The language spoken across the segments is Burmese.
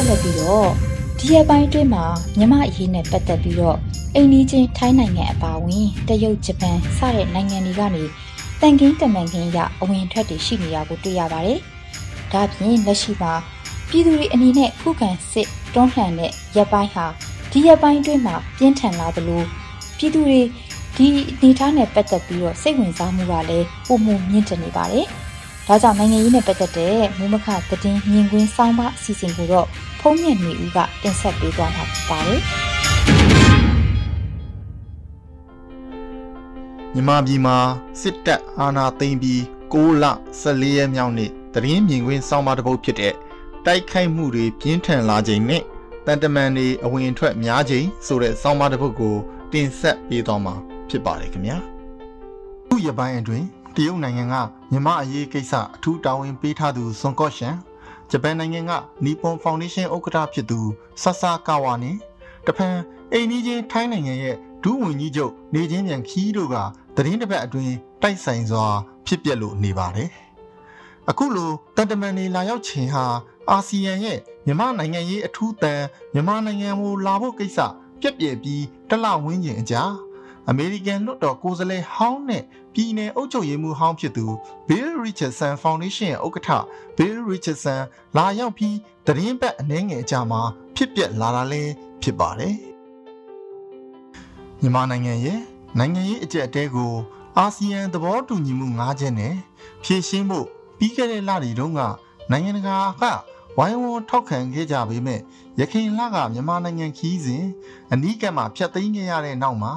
ဆက်လက်ပြီးတော့ဒီရက်ပိုင်းအတွင်းမှာမြန်မာအရေးနဲ့ပတ်သက်ပြီးတော့အိန္ဒိချင်းထိုင်းနိုင်ငံအပါအဝင်တရုတ်ဂျပန်စတဲ့နိုင်ငံတွေကနေတန်ကင်းတမန်ကင်းရအဝင်ထွက်တွေရှိနေတာကိုတွေ့ရပါတယ်။ဒါပြင်လက်ရှိမှာပြည်သူတွေအနေနဲ့ခုခံစစ်တွန်းလှန်တဲ့ရက်ပိုင်းဟာဒီရက်ပိုင်းအတွင်းမှာပြင်းထန်လာသလိုပြည်သူတွေဒီအနေထားနဲ့ပတ်သက်ပြီးတော့စိတ်ဝင်စားမှုကလည်းပုံမှုမြင့်တက်နေပါတယ်။ ဒါကြောင့်နိုင်ငံရေးနဲ့ပတ်သက်တဲ့မူမခသတင်းမြင်ကွင်းစောင်းပါအစီအစဉ်ကိုတော့ဖုံးမြင့်နေဦးကတင်ဆက်ပေးသွားမှာဖြစ်ပါတယ်။မြန်မာပြည်မှာစစ်တပ်အာဏာသိမ်းပြီး6လ14ရက်မြောက်နေ့သတင်းမြင်ကွင်းစောင်းပါတစ်ပုဒ်ဖြစ်တဲ့တိုက်ခိုက်မှုတွေပြင်းထန်လာချိန်နဲ့တန်တမန်တွေအဝင်အထွက်များချိန်ဆိုတဲ့စောင်းပါတစ်ပုဒ်ကိုတင်ဆက်ပေးသွားမှာဖြစ်ပါတယ်ခင်ဗျာခုရပိုင်းအတွင်း တရုတ်နိုင်ငံကမြန်မာအရေးကိစ္စအထူးတာဝန်ပေးထားသူဆွန်ကော့ရှန်ဂျပန်နိုင်ငံကနီပွန်ဖောင်ဒေးရှင်းဥက္ကဋ္ဌဖြစ်သူဆဆာကာဝါနဲ့တဖန်အိန္ဒိချင်းထိုင်းနိုင်ငံရဲ့ဒုဝန်ကြီးချုပ်နေချင်းမြန်ခီးတို့ကသတင်းတစ်ပတ်အတွင်းတိုက်ဆိုင်စွာ ဖြစ်ပျက်လို့နေပါတယ်။အခုလိုတန်တမန်တွေလာရောက်ခြင်းဟာအာဆီယံရဲ့မြန်မာနိုင်ငံရေးအထူးတန်မြန်မာနိုင်ငံကိုလာဖို့ကိစ္စပြက်ပြယ်ပြီးတလဝင်းကျင်အကြာ အမေရိကန်လွှတ်တော်ကိုယ်စားလှယ်ဟောင်းနဲ့ပြည်내အုပ်ချုပ်ရေးမှူးဟောင်းဖြစ်သူ Bill Richardson Foundation ရဲ့ဥက္ကဋ္ဌ Bill Richardson လာရောက်ပြီးသတင်းပတ်အနှဲငယ်အကြာမှာဖြစ်ပျက်လာတာလည်းဖြစ်ပါတယ်။မြန်မာနိုင်ငံရဲ့နိုင်ငံရေးအကြက်အတဲကိုအာဆီယံသဘောတူညီမှု၅ချက်နဲ့ဖြည့်ရှင်းဖို့ပြီးခဲ့တဲ့လတွေတုန်းကနိုင်ငံတကာကဝိုင်းဝန်းထောက်ခံခဲ့ကြပေမဲ့ရခိုင်လကမြန်မာနိုင်ငံခီးစဉ်အနီးကပ်မှာဖျက်သိမ်းခဲ့ရတဲ့နောက်မှာ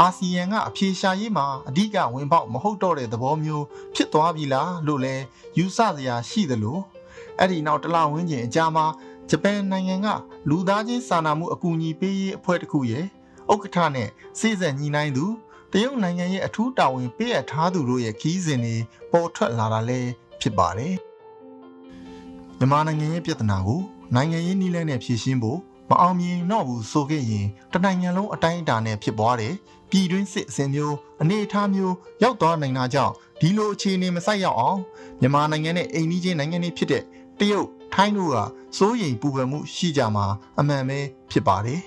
အာဆီယံကအပြေရှာရေးမှာအဓိကဝင်ပေါက်မဟုတ်တော့တဲ့သဘောမျိုးဖြစ်သွားပြီလားလို့လဲယူဆစရာရှိသလိုအဲ့ဒီနောက်တလဝန်းကျင်အကြာမှာဂျပန်နိုင်ငံကလူသားချင်းစာနာမှုအကူအညီပေးရေးအဖွဲ့တစ်ခုရဲ့ဥက္ကဋ္ဌနဲ့စိစက်ညီနိုင်သူတရုတ်နိုင်ငံရဲ့အထူးတာဝန်ပေးအပ်ထားသူတို့ရဲ့ခီးစဉ်တွေပေါ်ထွက်လာတာလည်းဖြစ်ပါတယ်မြန်မာနိုင်ငံရဲ့ပြဿနာကိုနိုင်ငံရေးနည်းလမ်းနဲ့ဖြေရှင်းဖို့မအောင်မြင်တော့ဘူးဆိုခဲ့ရင်တနိုင်ငံလုံးအတိုင်းအတာနဲ့ဖြစ်ပွားတယ် ပြည်တွင်းစစ်အစဉ်မျိုးအနေအထားမျိုးရောက်သွားနိုင်တာကြောင့်ဒီလိုအခြေအနေမဆိုက်ရောက်အောင်မြန်မာနိုင်ငံနဲ့အိမ်နီးချင်းနိုင်ငံတွေဖြစ်တဲ့တရုတ်ထိုင်းတို့ကစိုးရိမ်ပူပန်မှုရှိကြမှာအမှန်ပဲဖြစ်ပါတယ်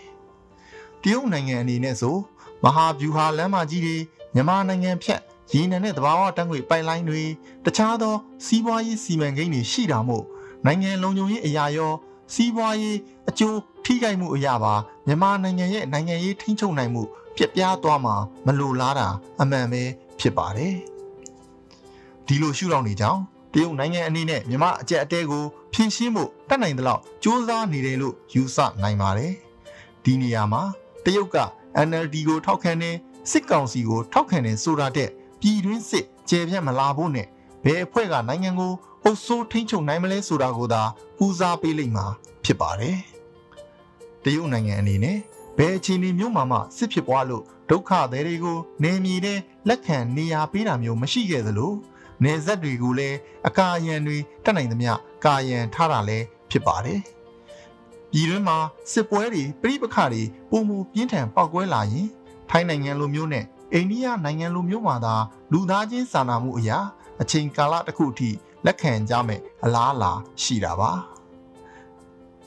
တရုတ်နိုင်ငံအနေနဲ့ဆိုမဟာဗျူဟာလမ်းမကြီးတွေမြန်မာနိုင်ငံဖြတ်ရေနံနဲ့သဘာဝတံငွေပိုက်လိုင်းတွေတခြားသော စီးပွားရေးစီမံကိန်းတွေရှိတာမို့နိုင်ငံလုံခြုံရေးအရာရော စီးပွားရေးအကျိုးထိခိုက်မှုအရာပါမြန်မာနိုင်ငံရဲ့နိုင်ငံရေးထိန်းချုပ်နိုင်မှု ပြက်ပြားသွားမှာမလိုလားတာအမှန်ပဲဖြစ်ပါတယ်ဒီလိုရှုထောင့်နေကြောင်းတရုတ်နိုင်ငံအနေနဲ့မြန်မာအကြက်အတဲကိုဖြည့်ရှင်းဖို့တတ်နိုင်သလောက်စ조사နေတယ်လို့ယူဆနိုင်ပါတယ်ဒီနေရာမှာတရုတ်က NLD ကိုထောက်ခံနေစစ်ကောင်စီကိုထောက်ခံနေဆိုတာတဲ့ပြည်တွင်းစစ်ကျေပြတ်မလာဖို့နဲ့ဘယ်အဖွဲ့ကနိုင်ငံကိုအုပ်စိုးထိန်းချုပ်နိုင်မလဲဆိုတာကိုသာဦးစားပေးလိမ့်မှာဖြစ်ပါတယ်။တရုတ်နိုင်ငံအနေနဲ့ ဘယ်အခြေအနေမျိုးမှမှစစ်ဖြစ်ပွားလို့ဒုက္ခသည်တွေကိုနေမြေတဲ့လက်ခံနေရာပေးတာမျိုးမရှိခဲ့သလိုနေဆက်တွေကိုလည်းအကာအယံတွေတက်နိုင်သမျှကာယံထားတာလည်းဖြစ်ပါတယ်။ပြည်တွင်းမှာစစ်ပွဲတွေပြိပခတွေပုံမူပြင်းထန်ပောက်ကွဲလာရင်ထိုင်းနိုင်ငံလိုမျိုးနဲ့အိန္ဒိယနိုင်ငံလိုမျိုးမှာသာလူသားချင်းစာနာမှုအရာအချိန်ကာလတစ်ခုအထိလက်ခံကြမယ်အလားအလာရှိတာပါ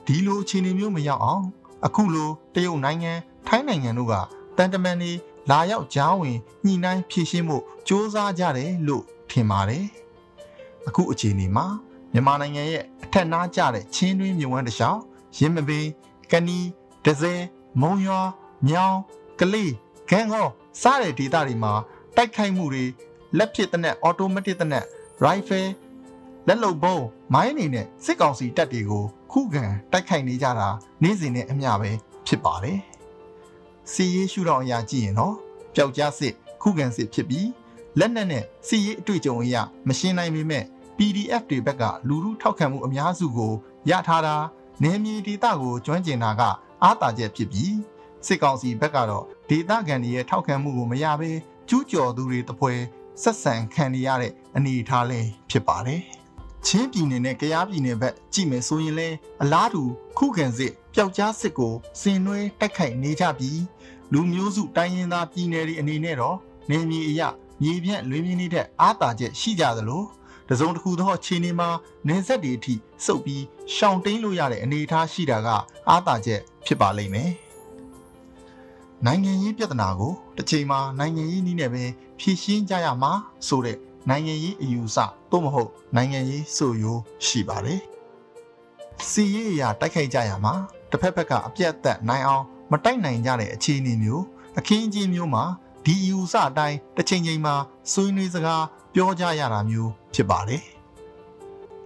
ဒီလိုအခြေအနေမျိုးမရောက်အောင် အခုလိုတရုတ်နိုင်ငံထိုင်းနိုင်ငံတို့ကတန်တမန်တွေလာရောက်ကြားဝင်ညှိနှိုင်းဖြည့်ရှင်းမှုစ조사ကြတယ်လို့ထင်ပါတယ်အခုအခြေအနေမှာမြန်မာနိုင်ငံရဲ့အထက်နားကျတဲ့ချင်းတွင်းမြဝန်းတစ်လျှောက်ရင်းမပင်ကနီဒဇယ်မုံရွာမြောင်းကလေးဂန်ဟောစတဲ့ဒေသတွေမှာတိုက်ခိုက်မှုတွေလက်ဖြစ်တဲ့နဲ့အော်တိုမက်တစ်တဲ့နဲ့ rifle လက်လုံဘုံမိုင်းအနေနဲ့စစ်ကောင်စီတပ်တွေကိုခုခံတိုက်ခိုက်နေကြတာနေ့စဉ်နဲ့အမျှပဲဖြစ်ပါတယ်။စီရေးရှုထောင့်အရာကြည့်ရင်တော့ပျောက်ကြားစစ်ခုခံစစ်ဖြစ်ပြီးလက်နက်နဲ့စီရေးအတွေ့အကြုံအရာမရှင်းနိုင်ပေမဲ့ PDF တွေဘက်ကလူလူထောက်ခံမှုအများစုကိုရထားတာနေမြေဒေသကိုကျွမ်းကျင်တာကအားတာချက်ဖြစ်ပြီးစစ်ကောင်စီဘက်ကတော့ဒေသခံတွေရဲ့ထောက်ခံမှုကိုမရဘဲကျူးကျော်သူတွေတပွဲဆက်ဆံခံရတဲ့အနေအထားလေးဖြစ်ပါတယ်။ ချင်းပြည်နယ်နဲ့ကယားပြည်နယ်ဘက်ကြည့်မယ်ဆိုရင်လည်းအလားတူခုခံစစ်ပျောက်ကြားစစ်ကိုစင်နွှဲတိုက်ခိုက်နေကြပြီးလူမျိုးစုတိုင်းရင်းသားပြည်နယ်တွေအနေနဲ့တော့နေမြေအရမြေပြန့်လွေးမြင်းနေတဲ့အားတာချက်ရှိကြသလိုတတစုံတစ်ခုသောအခြေအနေမှာနေဆက်တွေအထိစုပ်ပြီးရှောင်တိန်လို့ရတဲ့အနေအထားရှိတာကအားသာချက်ဖြစ်ပါလိမ့်မယ်နိုင်ငံရေးပြဿနာကိုတစ်ချိန်မှာနိုင်ငံရေးနည်းနဲ့ပဲဖြေရှင်းကြရမှာဆိုတဲ့ နိုင်ငံရေးအယူအဆသို့မဟုတ်နိုင်ငံရေးဆိုရိုးရှိပါတယ်စီရေးအရာတိုက်ခိုက်ကြရမှာတစ်ဖက်ဖက်ကအပြတ်အသက်နိုင်အောင်မတိုက်နိုင်ကြတဲ့အခြေအနေမျိုးအခင်းအကျင်းမျိုးမှာဒီယူဆအတိုင်းတစ်ချိန်ချိန်မှာဆွေးနွေးစကားပြောကြရတာမျိုးဖြစ်ပါတယ်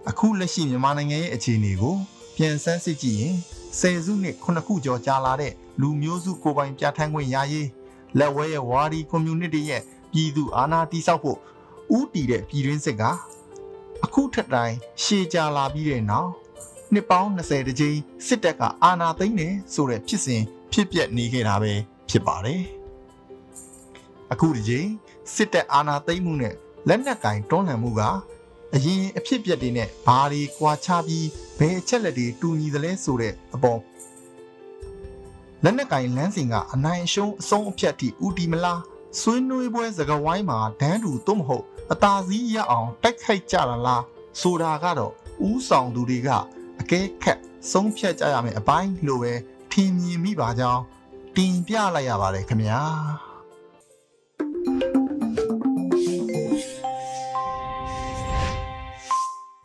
အခုလက်ရှိမြန်မာနိုင်ငံရဲ့အခြေအနေကိုပြန်ဆန်းစစ်ကြည့်ရင်ဆယ်စုနှစ်ခုနှစ်ခုကျော်ကြာလာတဲ့လူမျိုးစုကိုယ်ပိုင်ပြဋ္ဌာန်းခွင့်ရရေးလက်ဝဲရဲ့ဝါဒီကွန်မြူနတီရဲ့ပြည်သူအာဏာတိစောက်ဖို့ ဥတီတဲ့ပြည်တွင်းစစ်ကအခုထက်တိုင်းရှေ့ကြာလာပြီးတဲ့နောက်နှစ်ပေါင်း20တကြိမ်စစ်တပ်ကအာဏာသိမ်းတယ်ဆိုတဲ့ဖြစ်စဉ်ဖြစ်ပျက်နေခဲ့တာပဲဖြစ်ပါတယ်အခုဒီချိန်စစ်တပ်အာဏာသိမ်းမှုနဲ့လက်နက်ကင်တွန်းလှန်မှုကအရင်အဖြစ်ပြက်တွေနဲ့ဘာတွေကွာခြားပြီးဘယ်အချက်လက်တွေတူညီသလဲဆိုတဲ့အပေါ်လက်နက်ကင်လမ်းစဉ်ကအနိုင်အရှုံးအဆုံးအဖြတ်ထိဥတီမလား ဆွေးနွေးပွဲစကားဝိုင်းမှာဒန်းတူသို့မဟုတ်အသာစီးရအောင်တိုက်ခိုက်ကြတာလားဆိုတာကတော့ဥဆောင်သူတွေကအကဲခတ်ဆုံးဖြတ်ကြရမယ်အပိုင်းလို့ပဲထင်မြင်မိပါကြောင်းတင်ပြလိုက်ရပါတယ်ခင်ဗျာ